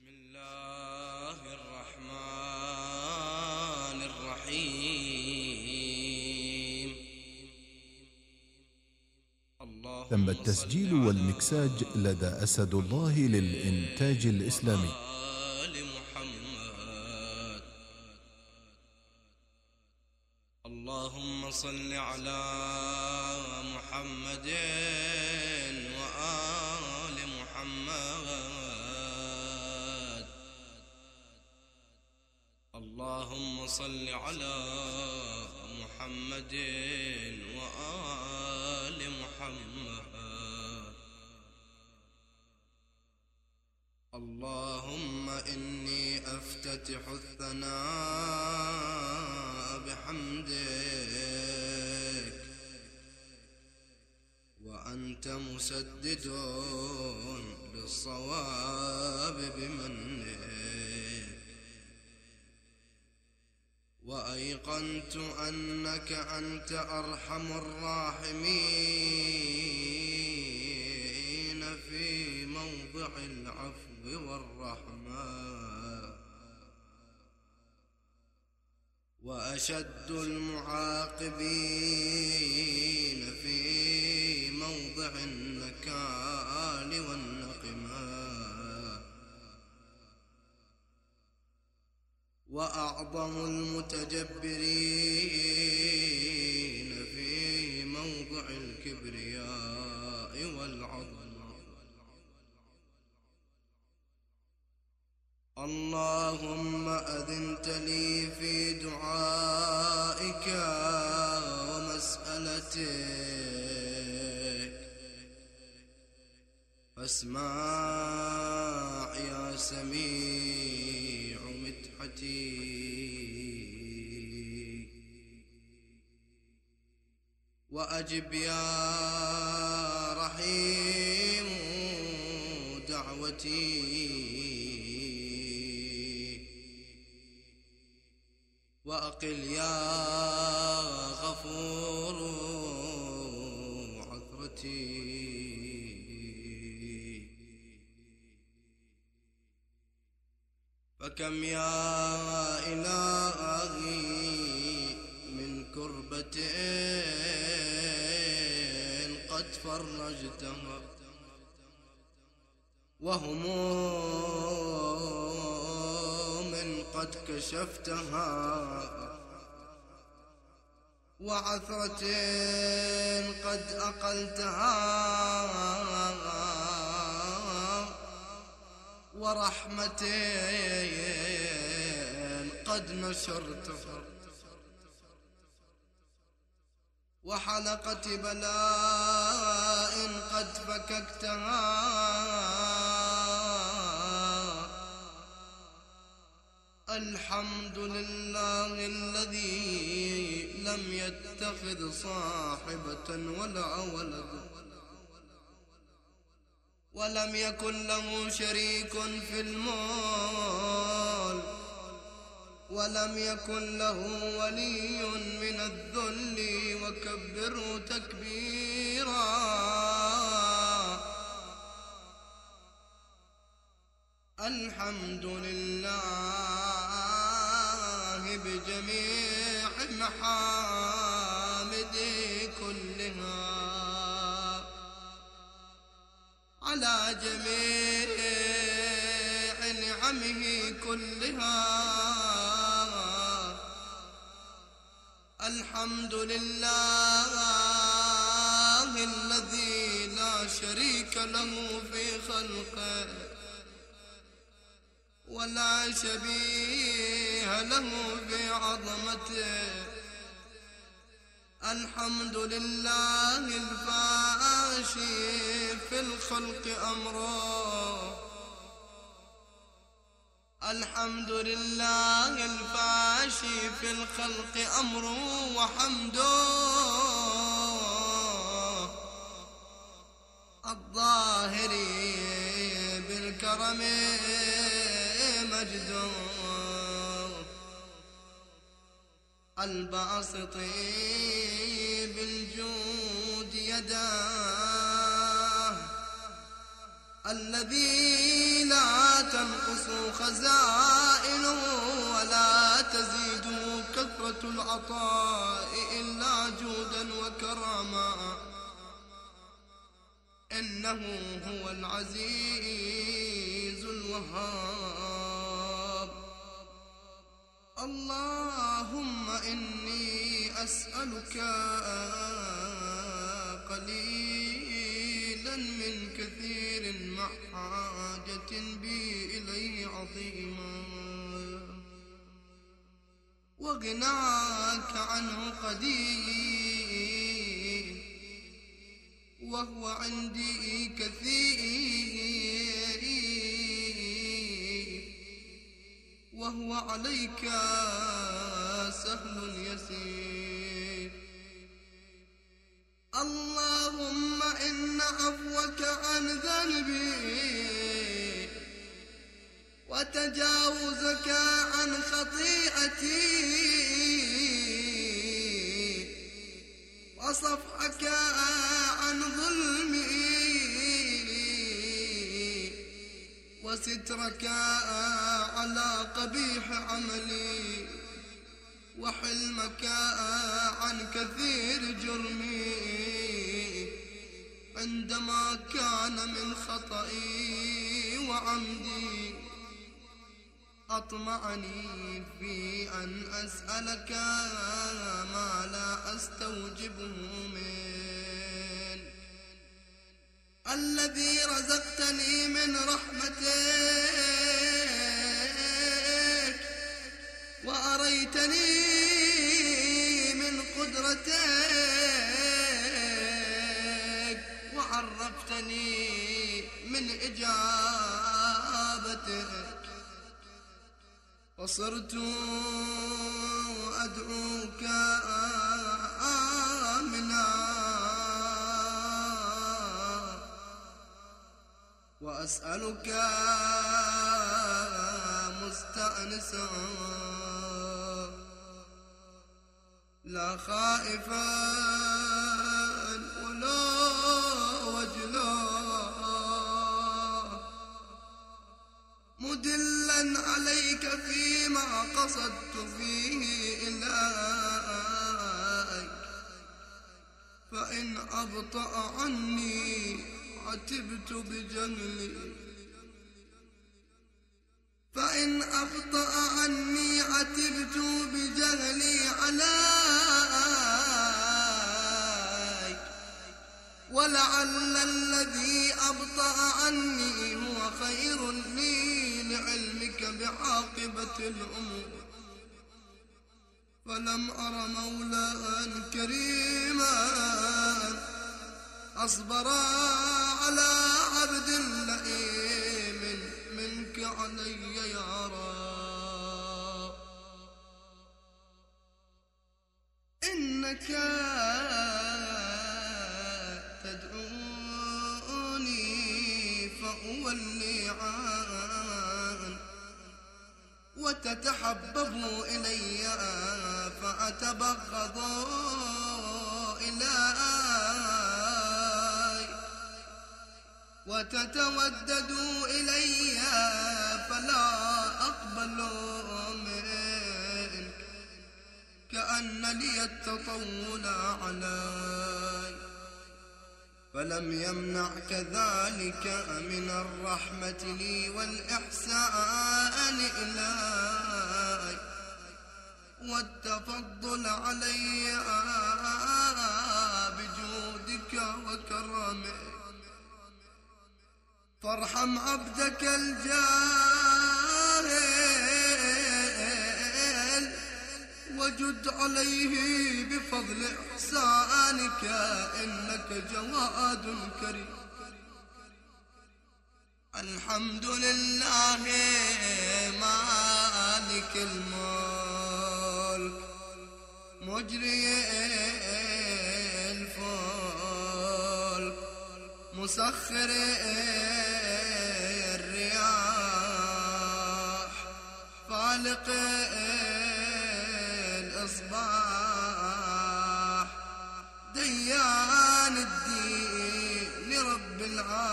بسم الله الرحمن الرحيم. الله تم التسجيل والمكساج لدى أسد الله للإنتاج الإسلامي. محمد. اللهم صل وأنت مسدد للصواب بمنك. وأيقنت أنك أنت أرحم الراحمين في موضع العفو والرحمة. وأشد المعاقبين وأعظم المتجبرين في موضع الكبرياء والعظمة اللهم أذنت لي في دعائك ومسألتك. فاسمع يا سميع وأجب يا رحيم دعوتي. وأقل يا غفور عثرتي. فكم يا إلهي من كربة وهموم قد كشفتها وعثرة قد أقلتها ورحمة قد نشرتها وحلقة بلاء قد فككتها الحمد لله الذي لم يتخذ صاحبة ولا ولد ولم يكن له شريك في المال ولم يكن له ولي من الذل وكبره تكبيرا الحمد لله محامده كلها. على جميع نعمه كلها. الحمد لله الذي لا شريك له في خلقه. ولا شبيه له في عظمته الحمد لله الفاشي في الخلق أمره. الحمد لله الفاشي في الخلق أمره وحمده. الظاهر بالكرم الباسط بالجود يداه. الذي لا تنقص خزائنه ولا تزيد كثرة العطاء إلا جودا وكراما. إنه هو العزيز الوهاب. اللهم إني أسألك قليلا من كثير مع حاجة بي إليه عظيما. وغناك عنه قدير وهو عندي كثير. وهو عليك سهل يسير. اللهم إن عفوك عن ذنبي وتجاوزك عن خطيئتي وصفحك عن ظلمي وسترك على قبيح عملي وحلمك عن كثير جرمي عندما كان من خطئي وعمدي أطمعني في أن أسألك ما لا أستوجبه منك الذي رزقتني من رحمتك وأريتني من قدرتك وعرفتني من إجابتك وصرت أدعوك آمنا وأسألك مستأنسا لا خائفا ولا وجلا. مدلا عليك فيما قصدت فيه إليك فإن أبطأ عني عتبت بجهلي فإن أبطأ عني عتبت بجهلي عليك. ولعل الذي أبطأ عني هو خير لي لعلمك بعاقبة الأمور. فلم أر مولا كريما. أصبر على عبد لئيم. علي رب. إنك تدعوني فأولي عن وتتحبب إلي فأتبغض إلي وتتودد إلي فلا أقبل منك كأن لي التطول علي فلم يمنعك ذلك من الرحمة لي والإحسان إلي والتفضل علي بجودك وكرمك. فارحم عبدك الجاهل وجد عليه بفضل إحسانك إنك جواد كريم. الحمد لله مالك الملك مجري مسخر الرياح فالق الإصباح. ديان الدين رب العالمين.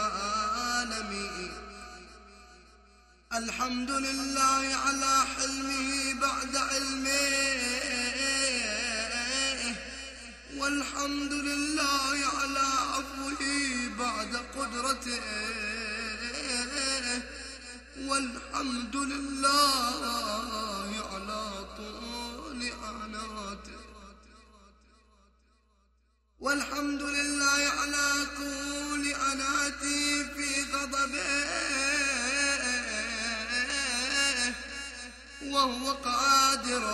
الحمد لله على حلمه بعد علمه. والحمد لله على عفوه بعد قدرته. والحمد لله على طول عناته. والحمد لله على طول عناتي في غضبه. وهو قادر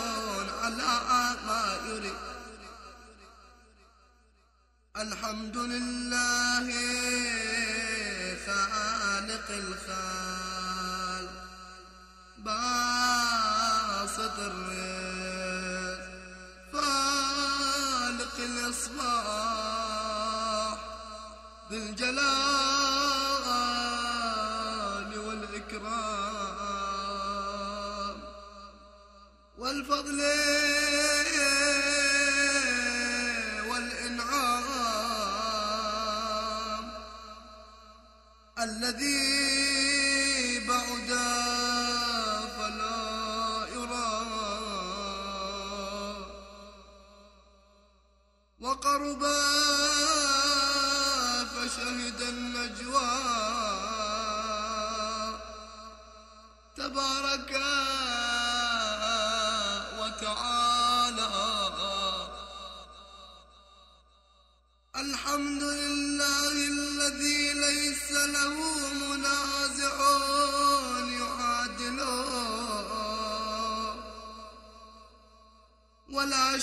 على ما يريد الحمد لله خالق الخال باسط الرزق فالق الإصباح ذي الجلال والإكرام والفضل الذي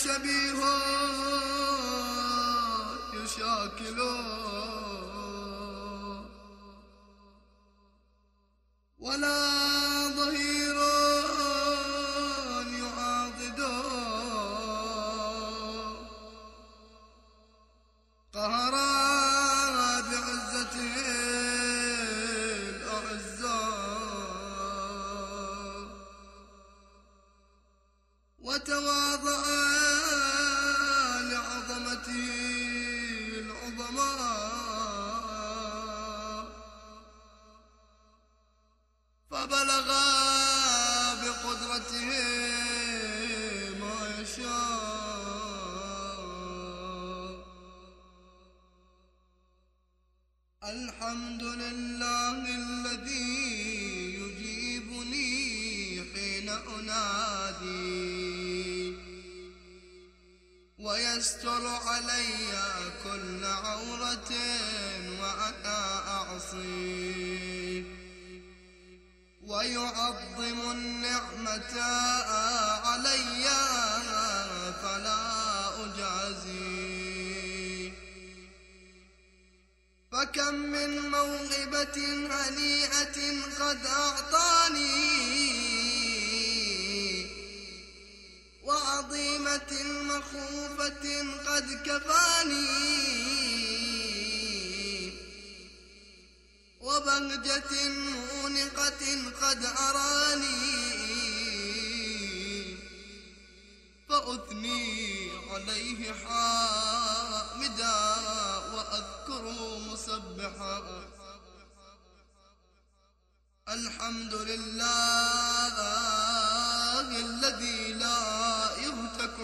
ولا شبيه العظماء فبلغ بقدرته ما يشاء. الحمد لله ويستر علي كل عورة وأنا أعصي. ويعظم النعمة علي فلا أجازي. فكم من موهبة هنيئة قد أعطاني وعظيمة مخوفة قد كفاني وبهجة مونقة قد أراني فأثني عليه حامدا وأذكره مسبحا. الحمد لله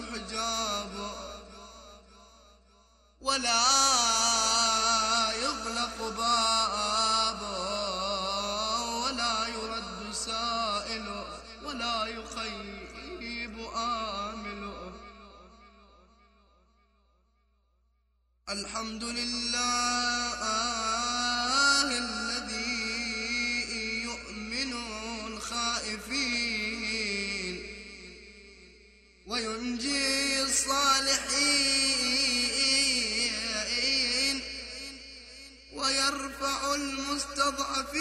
حجابه ولا يغلق بابه ولا يرد سائله ولا يخيب آمله الحمد لله ويرفع المستضعفين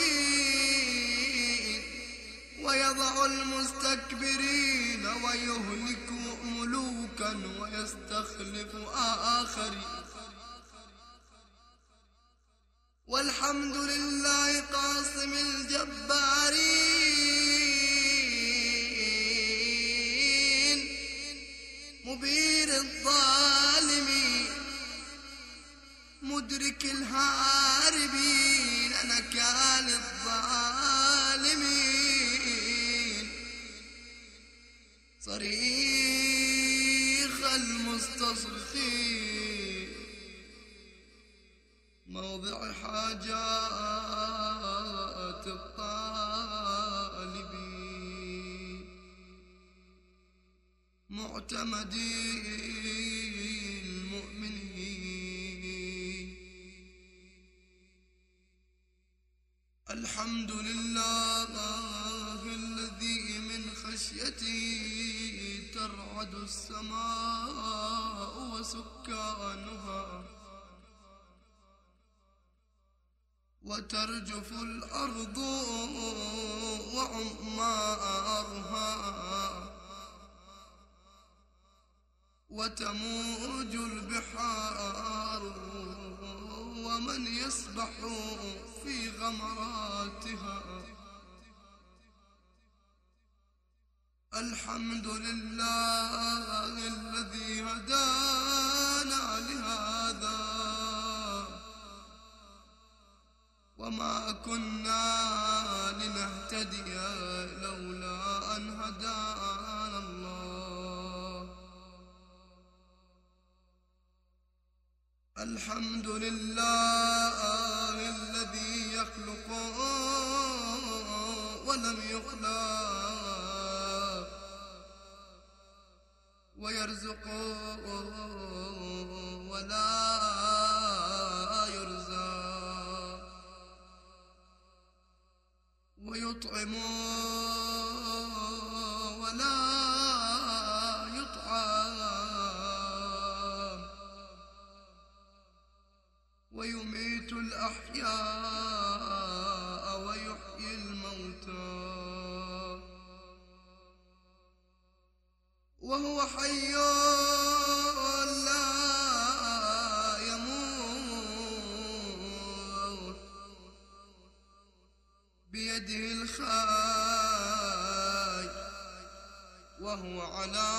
ويضع المستكبرين ويهلك ملوكا ويستخلف آخرين. والحمد لله قاسم الجبارين مبين الظالمين مدرك الهاربين أنا كان الظالمين. صريخ المستصرخين. موضع حاجات الطالبين. معتمدين المؤمنين الحمد لله الذي من خشيته ترعد السماء وسكانها وترجف الأرض وعمارها وتموج البحار ومن يسبح في غمراتها. الحمد لله الذي هدانا لهذا. وما كنا لنهتدي لولا أن هدانا الله. الحمد لله الذي يخلق ولم يخلق ويرزق ولا يرزق ويطعم الأحياء ويحيي الموتى. وهو حي لا يموت. بيده الخير. وهو على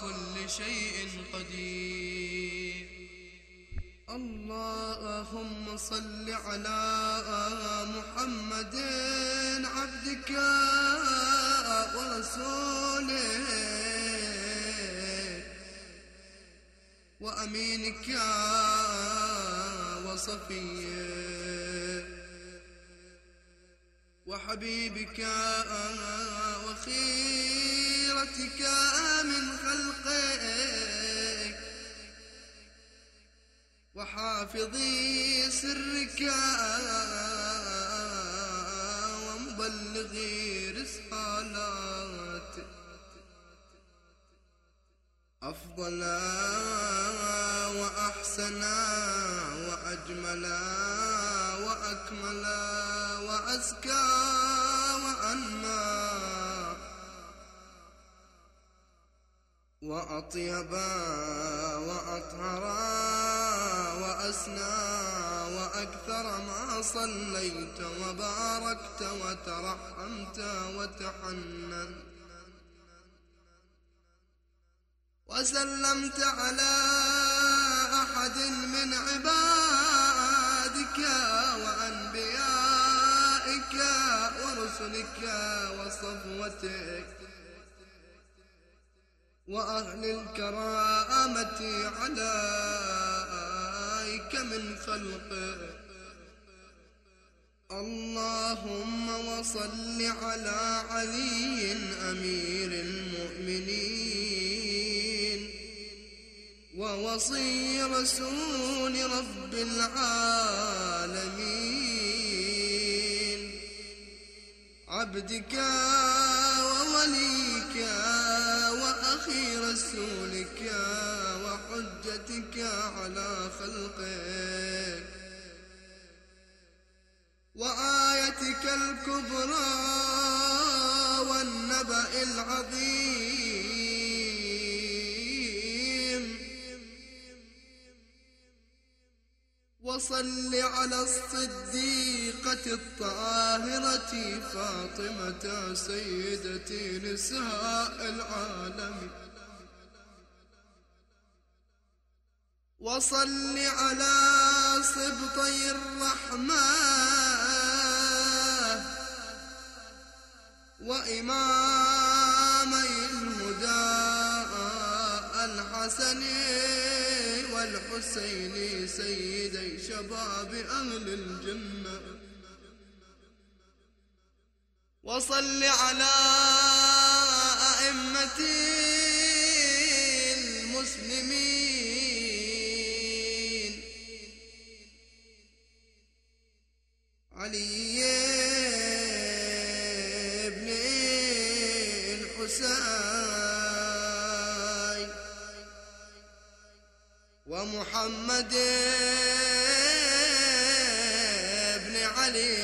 كل شيء اللهم صل على محمد عبدك ورسولك وأمينك وصفيك وحبيبك وخيرتك من خلقك. وحافظي سرك ومبلغي رسالاتك أفضل وأحسن وأجمل وأكمل وأزكى وأنمى. وأطيب وأطهر وأسنى وأكثر ما صليت وباركت وترحمت وتحننت وسلمت على أحد من عبادك وأنبيائك ورسلك وصفوتك وأهل الكرامة عليك من خلقك اللهم وصل على علي أمير المؤمنين ووصي رسول رب العالمين. عبدك ووليك وأخي رسولك وحجتك على خلقك وآيتك الكبرى والنبأ العظيم. وصل على الصديقة الطاهرة فاطمة سيدة نساء العالم. وصل على سبطي الرحمة وإمامي الهدى الحسنين والحسين سيدي شباب أهل الجنة. وصل على أئمة المسلمين ومحمد بن علي.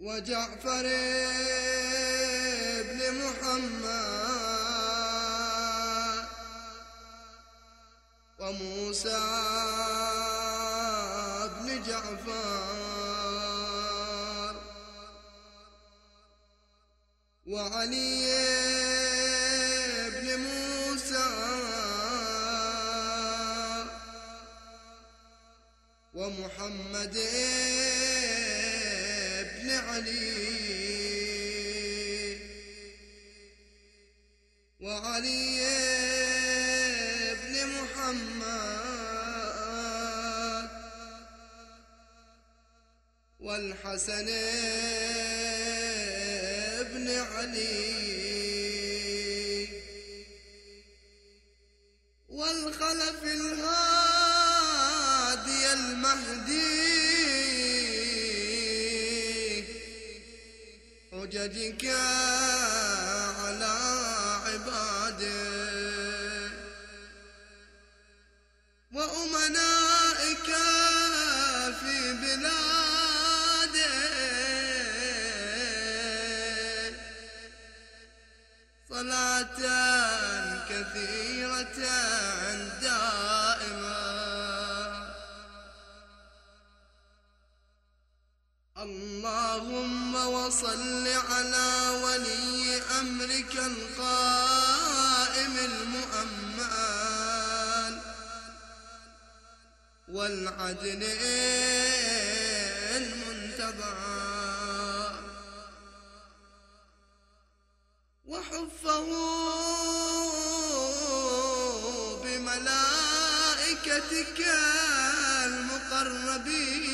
وجعفر بن محمد. وموسى علي وعلي بن محمد والحسن بن علي والخلف الهادي المهدي حججك على عباده. وأمنائك في بلاده. صلاة كثيرة دائمة وصل على ولي أمرك القائم المؤمن والعدل المنتظر وحفه بملائكتك المقربين.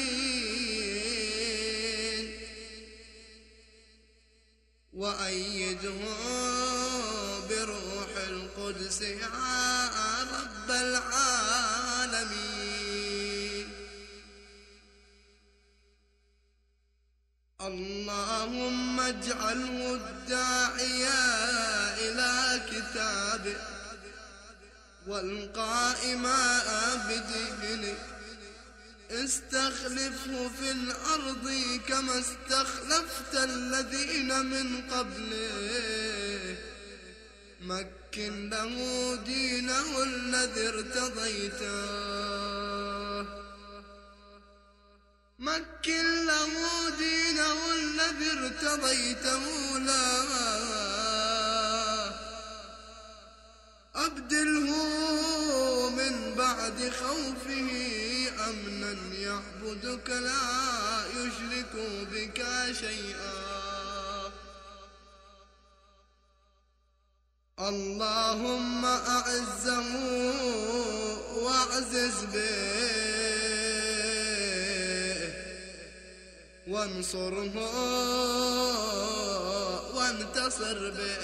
اللهم اجعله الداعية إلى كتابك والقائم بدينك استخلفه في الأرض كما استخلفت الذين من قبله. مكن له دينه الذي ارتضيته. مكن له دينه الذي ارتضيته له أبدله من بعد خوفه أمنا يعبدك لا يشرك بك شيئا. اللهم أعزه وأعزز به. وانصره وانتصر به.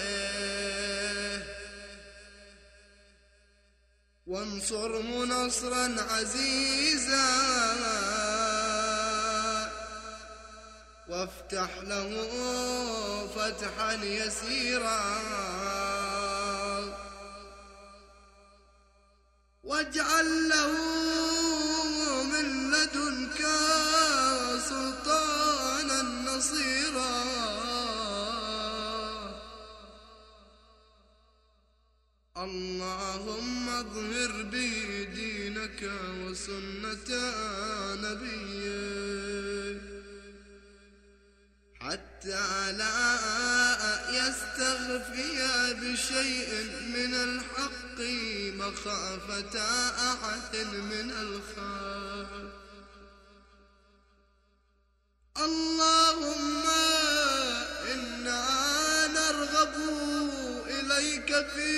وانصره نصرا عزيزا. وافتح له فتحا يسيرا. واجعل له نصيرا اللهم اظهر به دينك وسنة نبيك حتى لا يستخفي بشيء من الحق مخافة أحد من الخلق. اللهم إنا نرغب إليك في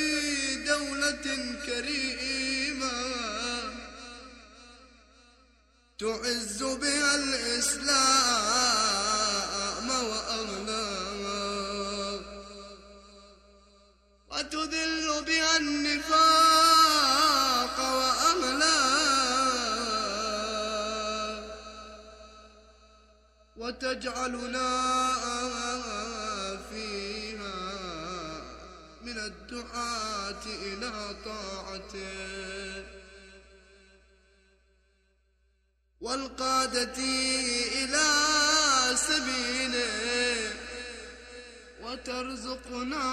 دولة كريمة. تعز بها الإسلام وأغلاه وتذل بها النفاق وتجعلنا فيها من الدعاة إلى طاعته. والقادة إلى سبيله وترزقنا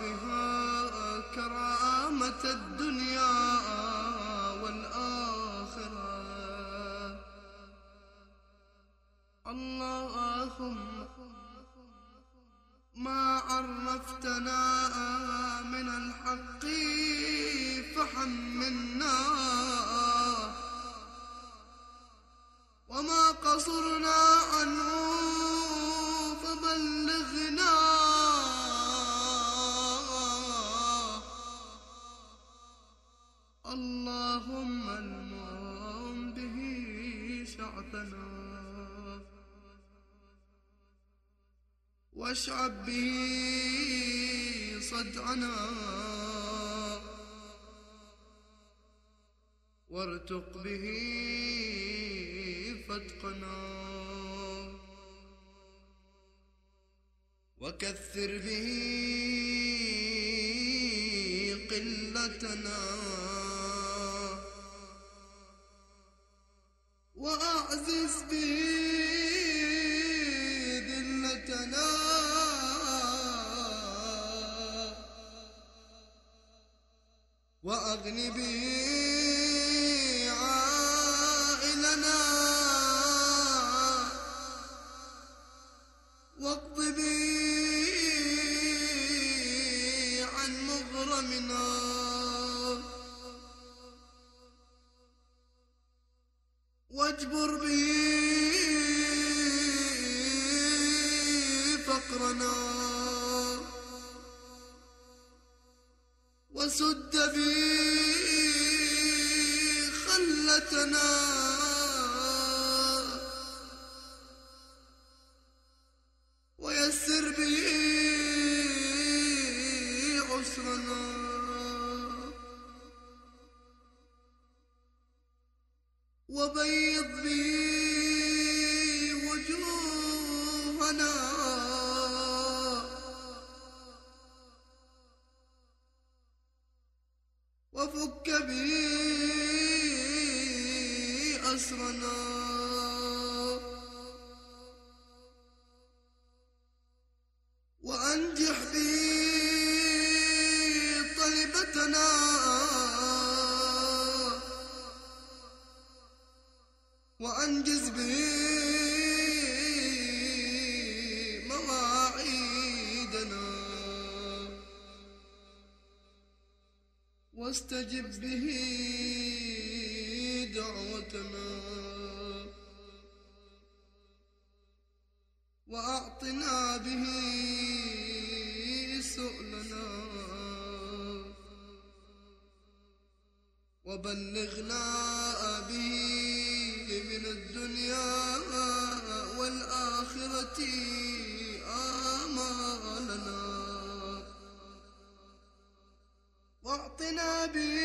بها كرامة الدنيا. اللهم ما عرفتنا من الحق فحملنا وما قصرنا عنه فبلغنا اللهم المهم به شعبنا واشعب به صدعنا. وارتق به فتقنا. وكثر به قلتنا. وأغن به وبيض به وجوهنا. وفك به أسرنا. واستجب به دعوتنا. وأعطنا به سؤلنا. وبلغنا به من الدنيا والآخرة آمالنا. واعطنا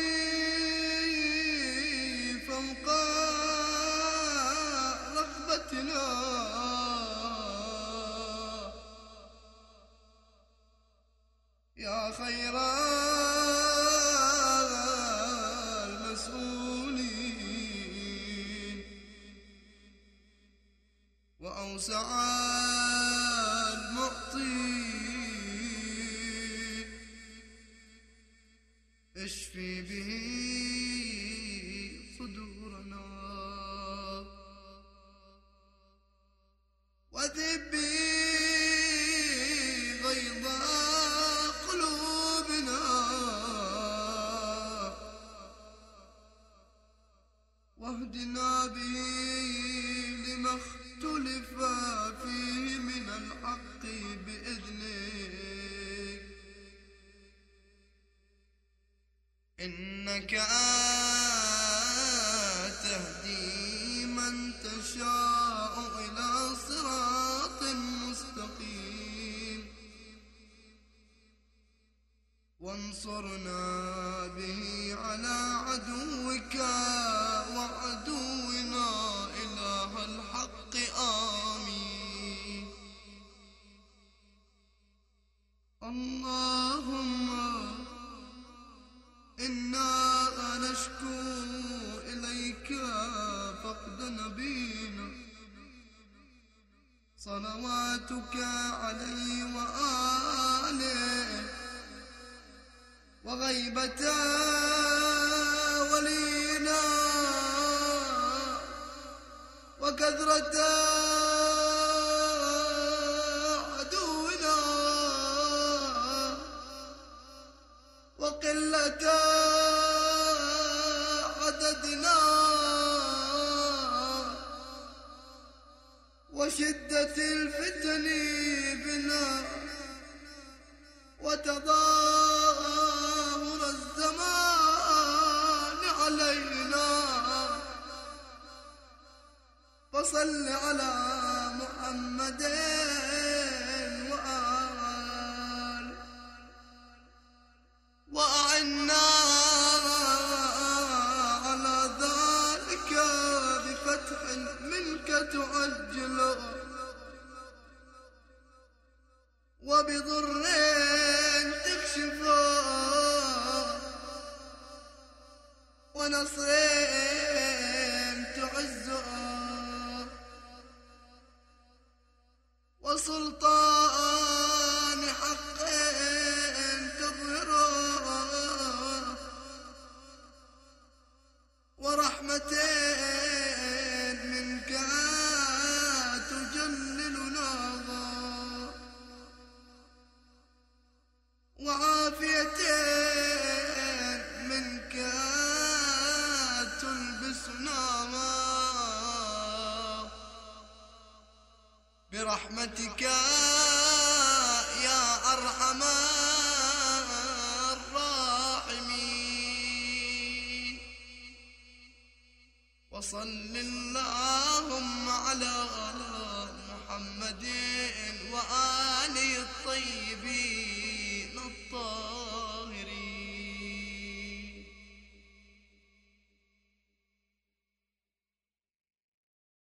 عهدنا به لما اختلف فيه من الحق بإذنك إنك تهدي من تشاء إلى صراط مستقيم. وانصرنا كثرة عدونا وقلة